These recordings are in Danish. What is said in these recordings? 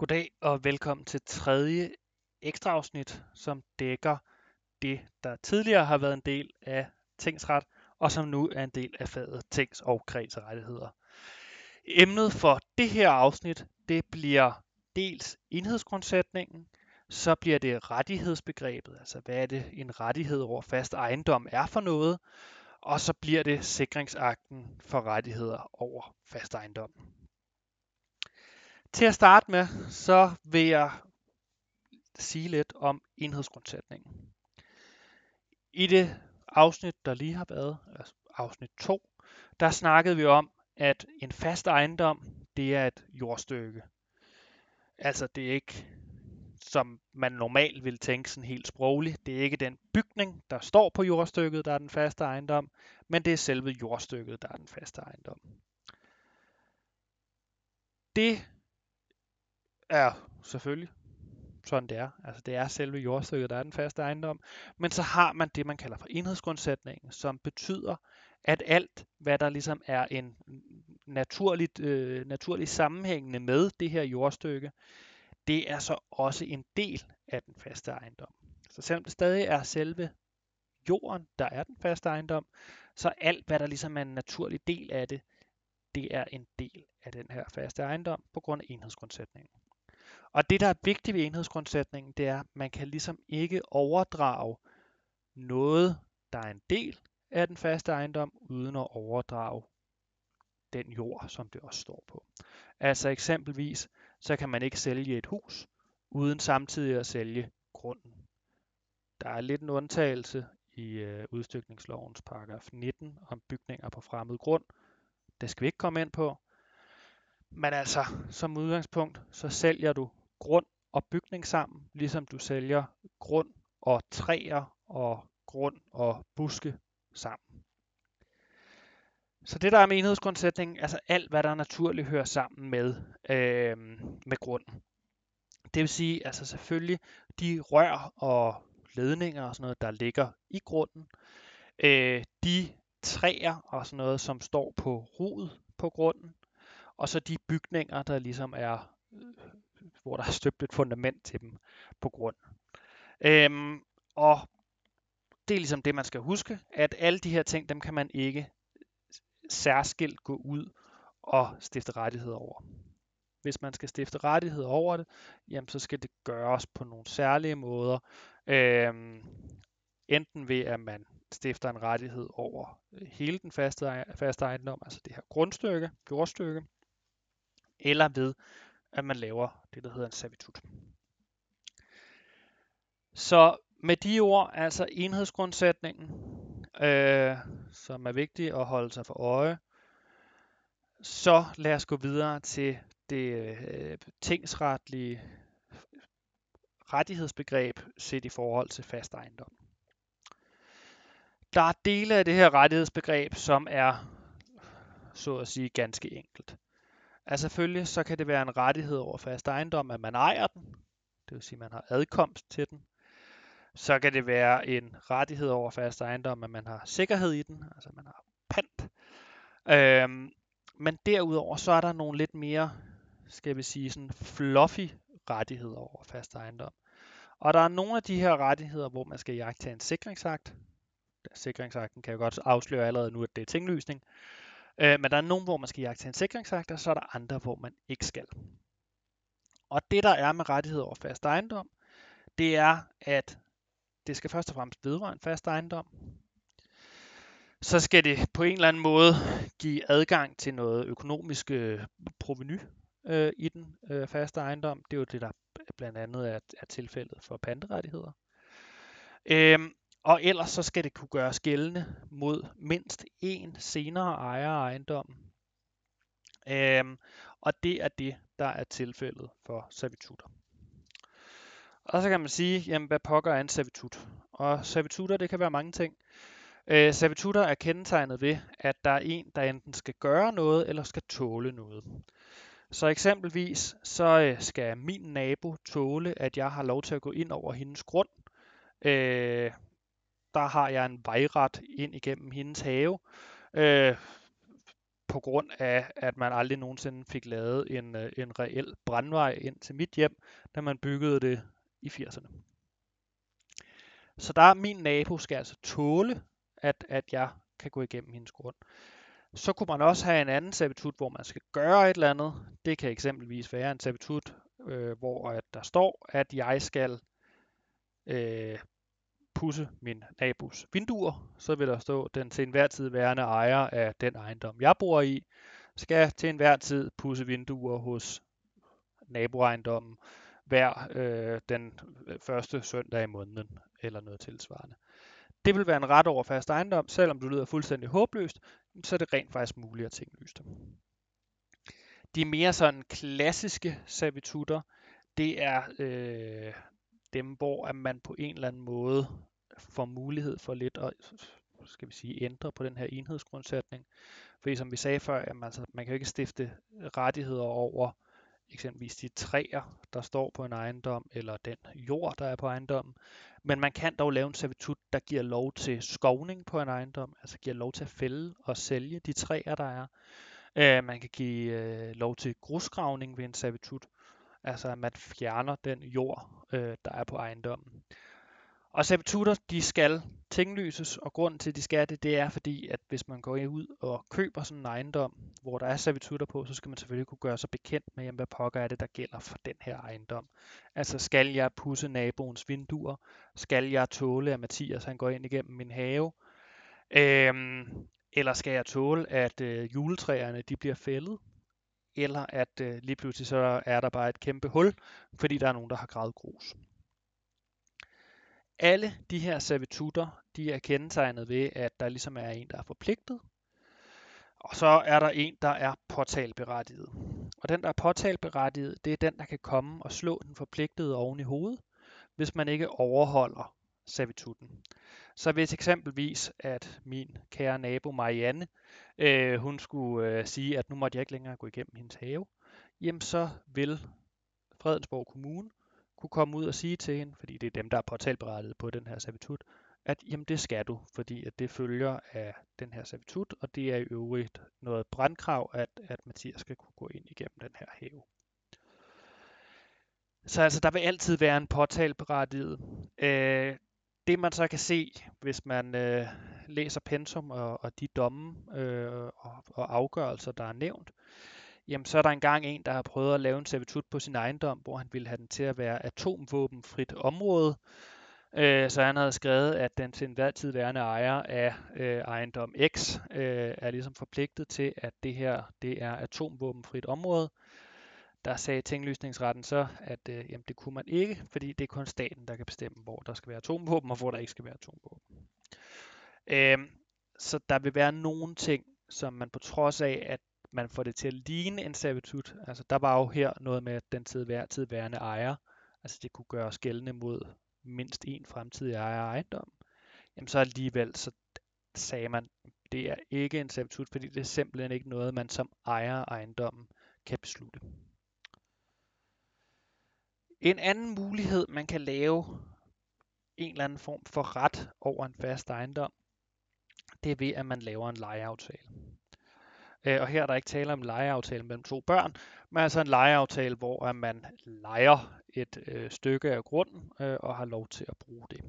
Goddag og velkommen til tredje ekstra afsnit, som dækker det, der tidligere har været en del af tingsret, og som nu er en del af faget tings- og kredsrettigheder. Emnet for det her afsnit, det bliver dels enhedsgrundsætningen, så bliver det rettighedsbegrebet, altså hvad er det en rettighed over fast ejendom er for noget, og så bliver det sikringsakten for rettigheder over fast ejendom. Til at starte med, så vil jeg sige lidt om enhedsgrundsætningen. I det afsnit, der lige har været, altså afsnit 2, der snakkede vi om, at en fast ejendom, det er et jordstykke. Altså det er ikke, som man normalt vil tænke sådan helt sprogligt, det er ikke den bygning, der står på jordstykket, der er den faste ejendom, men det er selve jordstykket, der er den faste ejendom. Det Ja, selvfølgelig sådan det er. Altså det er selve jordstykket, der er den faste ejendom. Men så har man det, man kalder for enhedsgrundsætningen, som betyder, at alt, hvad der ligesom er en naturligt, øh, naturligt sammenhængende med det her jordstykke, det er så også en del af den faste ejendom. Så selvom det stadig er selve jorden, der er den faste ejendom, så alt, hvad der ligesom er en naturlig del af det, det er en del af den her faste ejendom på grund af enhedsgrundsætningen. Og det, der er vigtigt ved enhedsgrundsætningen, det er, at man kan ligesom ikke overdrage noget, der er en del af den faste ejendom, uden at overdrage den jord, som det også står på. Altså eksempelvis, så kan man ikke sælge et hus, uden samtidig at sælge grunden. Der er lidt en undtagelse i øh, udstykningslovens paragraf 19 om bygninger på fremmed grund. Det skal vi ikke komme ind på. Men altså, som udgangspunkt, så sælger du grund og bygning sammen, ligesom du sælger grund og træer og grund og buske sammen. Så det der er med enhedsgrundsætningen, altså alt hvad der naturligt hører sammen med, øh, med grunden. Det vil sige, altså selvfølgelig de rør og ledninger og sådan noget, der ligger i grunden, øh, de træer og sådan noget, som står på rodet på grunden, og så de bygninger, der ligesom er øh, hvor der er støbt et fundament til dem på grund. Øhm, og det er ligesom det, man skal huske, at alle de her ting, dem kan man ikke særskilt gå ud og stifte rettigheder over. Hvis man skal stifte rettigheder over det, jamen så skal det gøres på nogle særlige måder. Øhm, enten ved, at man stifter en rettighed over øh, hele den faste, faste ejendom, altså det her grundstykke, jordstykke, eller ved, at man laver det, der hedder en servitut. Så med de ord, altså enhedsgrundsætningen, øh, som er vigtig at holde sig for øje, så lad os gå videre til det øh, tingsretlige rettighedsbegreb set i forhold til fast ejendom. Der er dele af det her rettighedsbegreb, som er så at sige ganske enkelt. Altså selvfølgelig så kan det være en rettighed over fast ejendom, at man ejer den. Det vil sige, at man har adkomst til den. Så kan det være en rettighed over fast ejendom, at man har sikkerhed i den, altså man har pant. Øhm, men derudover så er der nogle lidt mere, skal vi sige, sådan fluffy rettigheder over fast ejendom. Og der er nogle af de her rettigheder, hvor man skal jagte en sikringsakt. Sikringsakten kan jeg godt afsløre allerede nu, at det er tinglysning. Øh, men der er nogen, hvor man skal jagte en sikringsakt, og så er der andre, hvor man ikke skal. Og det, der er med rettigheder over fast ejendom, det er, at det skal først og fremmest vedrøre en fast ejendom. Så skal det på en eller anden måde give adgang til noget økonomisk øh, proveny øh, i den øh, faste ejendom. Det er jo det, der blandt andet er, er tilfældet for panterettigheder. Øhm, og ellers så skal det kunne gøres gældende mod mindst én senere ejer af ejendommen. Øhm, og det er det, der er tilfældet for servitutter. Og så kan man sige, jamen hvad pokker er en servitut? Og servitutter, det kan være mange ting. Øh, servitutter er kendetegnet ved, at der er en, der enten skal gøre noget, eller skal tåle noget. Så eksempelvis, så øh, skal min nabo tåle, at jeg har lov til at gå ind over hendes grund, øh, der har jeg en vejret ind igennem hendes have. Øh, på grund af, at man aldrig nogensinde fik lavet en, øh, en reel brandvej ind til mit hjem, da man byggede det i 80'erne. Så der er min nabo skal altså tåle, at, at jeg kan gå igennem hendes grund. Så kunne man også have en anden servitut, hvor man skal gøre et eller andet. Det kan eksempelvis være en servitut, øh, hvor at der står, at jeg skal øh, pusse min nabos vinduer. Så vil der stå, den til enhver tid værende ejer af den ejendom, jeg bor i, skal til enhver tid pusse vinduer hos naboejendommen hver øh, den øh, første søndag i måneden, eller noget tilsvarende. Det vil være en ret over fast ejendom, selvom du lyder fuldstændig håbløst, så er det rent faktisk muligt at tinglyse dem. De mere sådan klassiske servitutter, det er øh, dem, hvor at man på en eller anden måde får mulighed for lidt at skal vi sige, ændre på den her enhedsgrundsætning. Fordi som vi sagde før, jamen, altså, man kan jo ikke stifte rettigheder over eksempelvis de træer, der står på en ejendom, eller den jord, der er på ejendommen. Men man kan dog lave en servitut, der giver lov til skovning på en ejendom, altså giver lov til at fælde og sælge de træer, der er. Øh, man kan give øh, lov til grusgravning ved en servitut, altså at man fjerner den jord, øh, der er på ejendommen. Og servitutter, de skal tinglyses, og grund til, at de skal det, det er fordi, at hvis man går ud og køber sådan en ejendom, hvor der er servitutter på, så skal man selvfølgelig kunne gøre sig bekendt med, jamen, hvad pokker er det, der gælder for den her ejendom. Altså, skal jeg pusse naboens vinduer? Skal jeg tåle, at Mathias han går ind igennem min have? Øhm, eller skal jeg tåle, at øh, juletræerne de bliver fældet? Eller at øh, lige pludselig så er der bare et kæmpe hul, fordi der er nogen, der har gravet grus. Alle de her servitutter, de er kendetegnet ved, at der ligesom er en, der er forpligtet, og så er der en, der er påtalberettiget. Og den, der er påtalberettiget, det er den, der kan komme og slå den forpligtede oven i hovedet, hvis man ikke overholder servitutten. Så hvis eksempelvis, at min kære nabo Marianne, øh, hun skulle øh, sige, at nu måtte jeg ikke længere gå igennem hendes have, jamen så vil Fredensborg Kommune kunne komme ud og sige til hende, fordi det er dem, der er påtalberettet på den her servitut, at jamen det skal du, fordi at det følger af den her servitut, og det er i øvrigt noget brandkrav, at, at Mathias skal kunne gå ind igennem den her have. Så altså, der vil altid være en påtalberettiget. Øh, det man så kan se, hvis man øh, læser pensum og, og de domme øh, og, og afgørelser, der er nævnt, jamen så er der engang en, der har prøvet at lave en servitut på sin ejendom, hvor han ville have den til at være atomvåbenfrit område. Øh, så han havde skrevet, at den til enhver tid værende ejer af øh, ejendom X øh, er ligesom forpligtet til, at det her det er atomvåbenfrit område. Der sagde tinglysningsretten så, at øh, jamen, det kunne man ikke, fordi det er kun staten, der kan bestemme, hvor der skal være atomvåben og hvor der ikke skal være atomvåben. Øh, så der vil være nogle ting, som man på trods af, at man får det til at ligne en servitut. Altså der var jo her noget med den tid hver tid værende ejer. Altså det kunne gøre skældende mod mindst en fremtidig ejer af ejendom. Jamen så alligevel så sagde man, det er ikke en servitut, fordi det er simpelthen ikke noget, man som ejer af ejendommen kan beslutte. En anden mulighed, man kan lave en eller anden form for ret over en fast ejendom, det er ved, at man laver en lejeaftale. Øh, og her er der ikke tale om en lejeaftale mellem to børn, men altså en lejeaftale, hvor man lejer et øh, stykke af grunden øh, og har lov til at bruge det.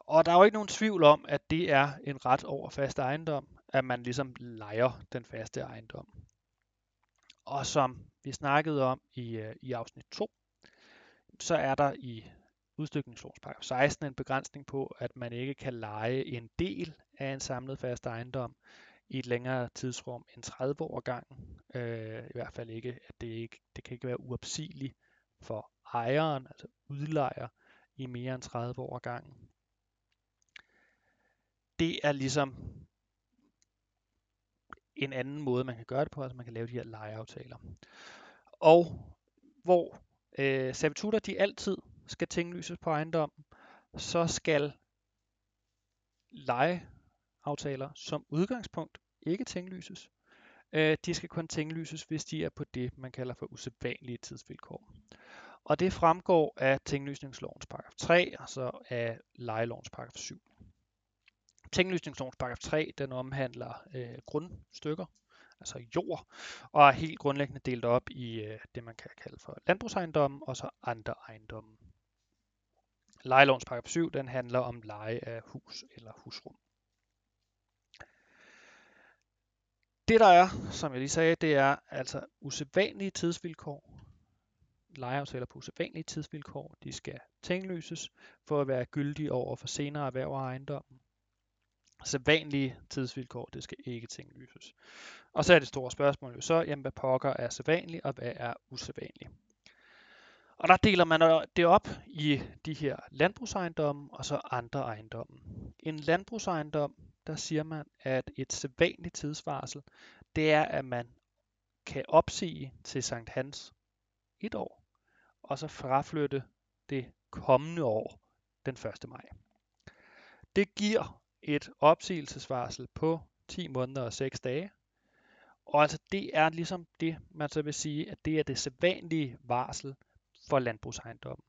Og der er jo ikke nogen tvivl om, at det er en ret over fast ejendom, at man ligesom lejer den faste ejendom. Og som vi snakkede om i, øh, i afsnit 2, så er der i udstykningslovens paragraf 16 en begrænsning på, at man ikke kan lege en del af en samlet fast ejendom, i et længere tidsrum end 30 år gangen. Øh, I hvert fald ikke, at det ikke det kan ikke være uopsigeligt for ejeren, altså udlejer, i mere end 30 år gangen. Det er ligesom en anden måde, man kan gøre det på, altså man kan lave de her lejeaftaler. Og hvor øh, servitutter de altid skal tinglyses på ejendommen, så skal leje aftaler som udgangspunkt ikke tinglyses. Øh, de skal kun tinglyses, hvis de er på det, man kalder for usædvanlige tidsvilkår. Og det fremgår af tinglysningslovens paragraf 3, og så af lejelovens paragraf 7. Tinglysningslovens paragraf 3, den omhandler øh, grundstykker, altså jord, og er helt grundlæggende delt op i øh, det, man kan kalde for landbrugsejendommen og så andre ejendomme. Lejelovens paragraf 7, den handler om leje af hus eller husrum. Det der er, som jeg lige sagde, det er altså usædvanlige tidsvilkår. Lejeaftaler på usædvanlige tidsvilkår, de skal tingløses for at være gyldige over for senere erhverv og ejendommen. Sædvanlige tidsvilkår, det skal ikke tinglyses. Og så er det store spørgsmål jo så, jamen hvad pokker er sædvanligt, og hvad er usædvanligt? Og der deler man det op i de her landbrugsejendomme og så andre ejendomme. En landbrugsejendom, der siger man, at et sædvanligt tidsvarsel, det er, at man kan opsige til Sankt Hans et år, og så fraflytte det kommende år den 1. maj. Det giver et opsigelsesvarsel på 10 måneder og 6 dage. Og altså det er ligesom det, man så vil sige, at det er det sædvanlige varsel for landbrugsejendommen.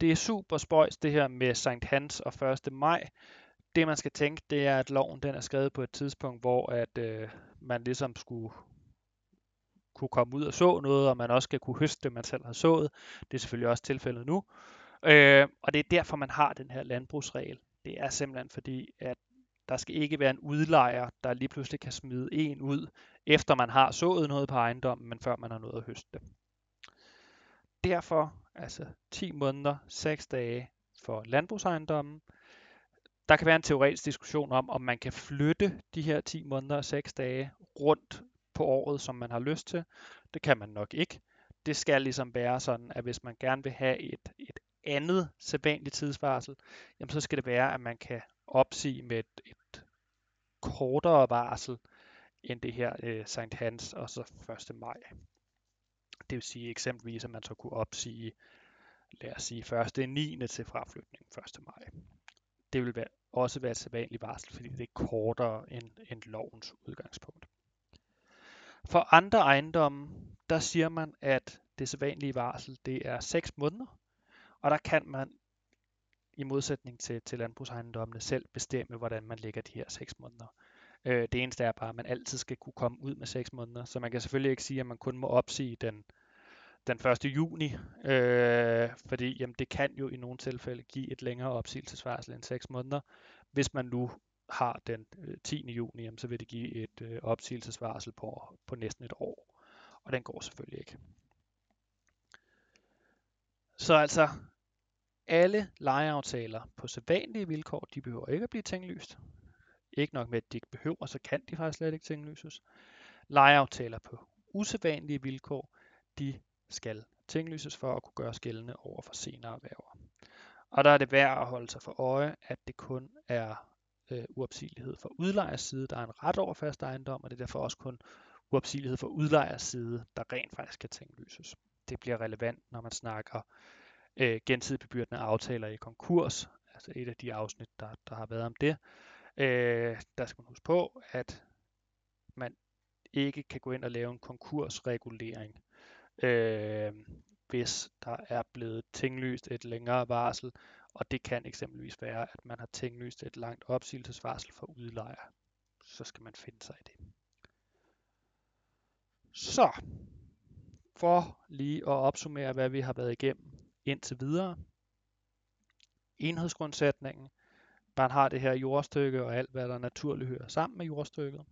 Det er super spøjs det her med Sankt Hans og 1. maj. Det man skal tænke, det er, at loven den er skrevet på et tidspunkt, hvor at øh, man ligesom skulle kunne komme ud og så noget, og man også skal kunne høste det, man selv har sået. Det er selvfølgelig også tilfældet nu. Øh, og det er derfor, man har den her landbrugsregel. Det er simpelthen fordi, at der skal ikke være en udlejer, der lige pludselig kan smide en ud, efter man har sået noget på ejendommen, men før man har nået at høste det. Derfor altså 10 måneder, 6 dage for landbrugsejendommen. Der kan være en teoretisk diskussion om, om man kan flytte de her 10 måneder og 6 dage rundt på året, som man har lyst til. Det kan man nok ikke. Det skal ligesom være sådan, at hvis man gerne vil have et, et andet sædvanligt tidsvarsel, jamen så skal det være, at man kan opsige med et, et kortere varsel end det her øh, Sankt Hans og så 1. maj. Det vil sige eksempelvis, at man så kunne opsige, lad os sige, 1. 9. til fraflytning 1. maj. Det vil være, også være et sædvanligt varsel, fordi det er kortere end, end lovens udgangspunkt. For andre ejendomme, der siger man, at det sædvanlige varsel, det er 6 måneder, og der kan man i modsætning til, til landbrugsejendommene selv bestemme, hvordan man lægger de her 6 måneder. Øh, det eneste er bare, at man altid skal kunne komme ud med 6 måneder, så man kan selvfølgelig ikke sige, at man kun må opsige den, den 1. juni, øh, fordi jamen, det kan jo i nogle tilfælde give et længere opsigelsesvarsel end 6 måneder. Hvis man nu har den øh, 10. Juni, jamen, så vil det give et øh, opsigelsesvarsel på, på næsten et år, og den går selvfølgelig ikke. Så altså, alle lejeaftaler på sædvanlige vilkår, de behøver ikke at blive tinglyst. Ikke nok med, at de ikke behøver, så kan de faktisk slet ikke tinglyses. Lejeaftaler på usædvanlige vilkår, de skal tinglyses for at kunne gøres gældende over for senere erhverver. Og der er det værd at holde sig for øje, at det kun er øh, uopsigelighed for udlejers side, der er en ret over fast ejendom, og det er derfor også kun uopsigelighed for udlejers side, der rent faktisk kan tinglyses. Det bliver relevant, når man snakker øh, gensidigt bebyrdende aftaler i konkurs, altså et af de afsnit, der, der har været om det. Øh, der skal man huske på, at man ikke kan gå ind og lave en konkursregulering, øh, hvis der er blevet tinglyst et længere varsel, og det kan eksempelvis være, at man har tinglyst et langt opsigelsesvarsel for udlejer. Så skal man finde sig i det. Så, for lige at opsummere, hvad vi har været igennem indtil videre. Enhedsgrundsætningen. Man har det her jordstykke og alt, hvad der naturligt hører sammen med jordstykket.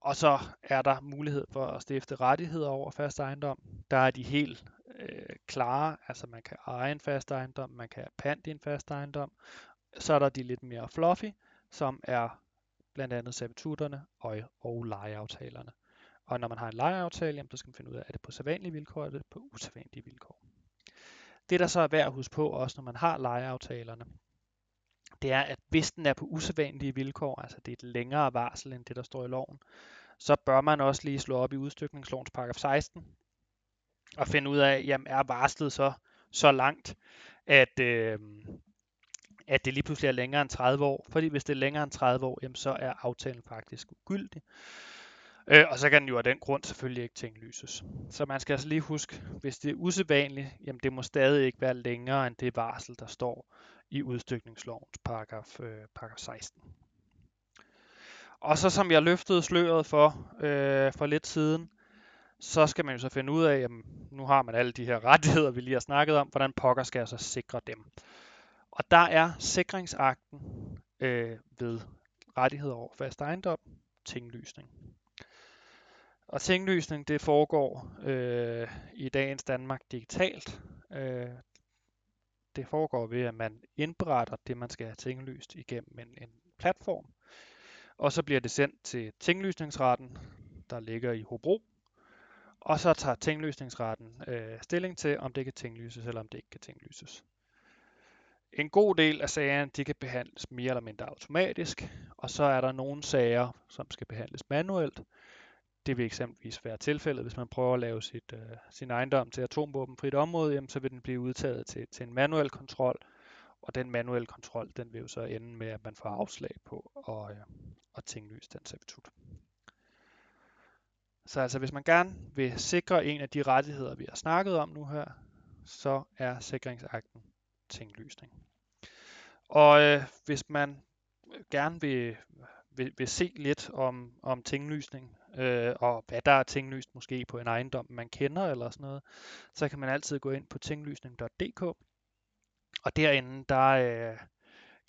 Og så er der mulighed for at stifte rettigheder over fast ejendom. Der er de helt øh, klare, altså man kan eje en fast ejendom, man kan have pant i en fast ejendom. Så er der de lidt mere fluffy, som er blandt andet servitutterne og, og lejeaftalerne. Og når man har en lejeaftale, jamen, så skal man finde ud af, er det på sædvanlige vilkår, eller er det på usædvanlige vilkår. Det, der så er værd at huske på, også når man har lejeaftalerne, det er, at hvis den er på usædvanlige vilkår, altså det er et længere varsel end det, der står i loven, så bør man også lige slå op i udstykningslovens paragraf 16 og finde ud af, jamen er varslet så, så langt, at, øh, at det lige pludselig er længere end 30 år. Fordi hvis det er længere end 30 år, jamen så er aftalen faktisk ugyldig. Øh, og så kan den jo af den grund selvfølgelig ikke tinglyses. Så man skal altså lige huske, hvis det er usædvanligt, jamen det må stadig ikke være længere end det varsel, der står i udstykningslovens paragraf, øh, paragraf 16. Og så som jeg løftede sløret for øh, for lidt siden, så skal man jo så finde ud af, at nu har man alle de her rettigheder, vi lige har snakket om, hvordan pokker skal jeg så sikre dem. Og der er sikringsakten øh, ved rettigheder over fast ejendom, tinglysning. Og tinglysning, det foregår øh, i dagens Danmark digitalt. Øh, det foregår ved, at man indberetter det, man skal have tinglyst igennem en, en platform. Og så bliver det sendt til tinglysningsretten, der ligger i Hobro. Og så tager tinglysningsretten øh, stilling til, om det kan tinglyses eller om det ikke kan tinglyses. En god del af sagerne de kan behandles mere eller mindre automatisk, og så er der nogle sager, som skal behandles manuelt. Det vil eksempelvis være tilfældet, hvis man prøver at lave sit, øh, sin ejendom til atomvåbenfrit område, jamen, så vil den blive udtaget til, til en manuel kontrol, og den manuelle kontrol, den vil jo så ende med, at man får afslag på og, øh, tinglys tinglyse den servitut. Så altså, hvis man gerne vil sikre en af de rettigheder, vi har snakket om nu her, så er sikringsakten tinglysning. Og øh, hvis man gerne vil, vil, vil se lidt om, om tinglysning, øh, og hvad der er tinglyst måske på en ejendom, man kender eller sådan noget, så kan man altid gå ind på tinglysning.dk, og derinde, der øh,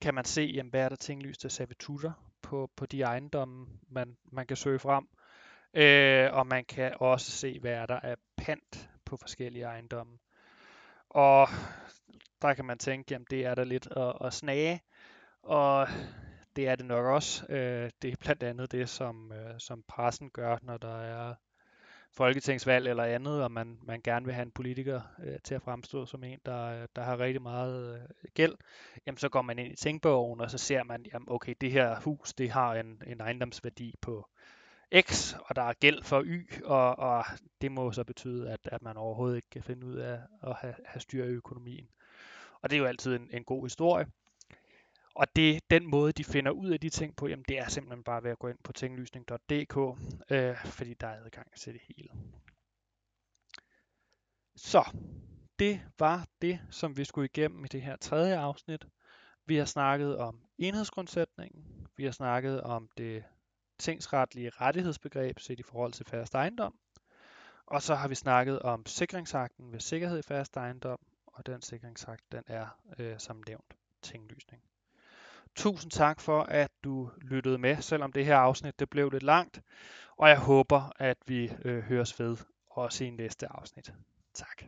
kan man se, jamen, hvad er der tinglyste servitutter på, på de ejendomme, man, man kan søge frem. Øh, og man kan også se, hvad er der er pant på forskellige ejendomme. Og der kan man tænke, jamen det er der lidt at, at snage, og det er det nok også. Øh, det er blandt andet det, som, øh, som pressen gør, når der er folketingsvalg eller andet, og man, man gerne vil have en politiker øh, til at fremstå som en, der, der har rigtig meget øh, gæld, jamen så går man ind i tænkbogen, og så ser man, jamen okay, det her hus, det har en, en ejendomsværdi på X, og der er gæld for Y, og, og det må så betyde, at, at man overhovedet ikke kan finde ud af at have, have styr i økonomien. Og det er jo altid en, en god historie. Og det, den måde, de finder ud af de ting på, jamen det er simpelthen bare ved at gå ind på tinglysning.dk, øh, fordi der er adgang til det hele. Så, det var det, som vi skulle igennem i det her tredje afsnit. Vi har snakket om enhedsgrundsætningen, vi har snakket om det tingsretlige rettighedsbegreb set i forhold til fast ejendom, og så har vi snakket om sikringsakten ved sikkerhed i fast ejendom, og den sikringsakt, den er øh, som nævnt tinglysning. Tusind tak for, at du lyttede med, selvom det her afsnit det blev lidt langt, og jeg håber, at vi øh, høres ved også i næste afsnit. Tak.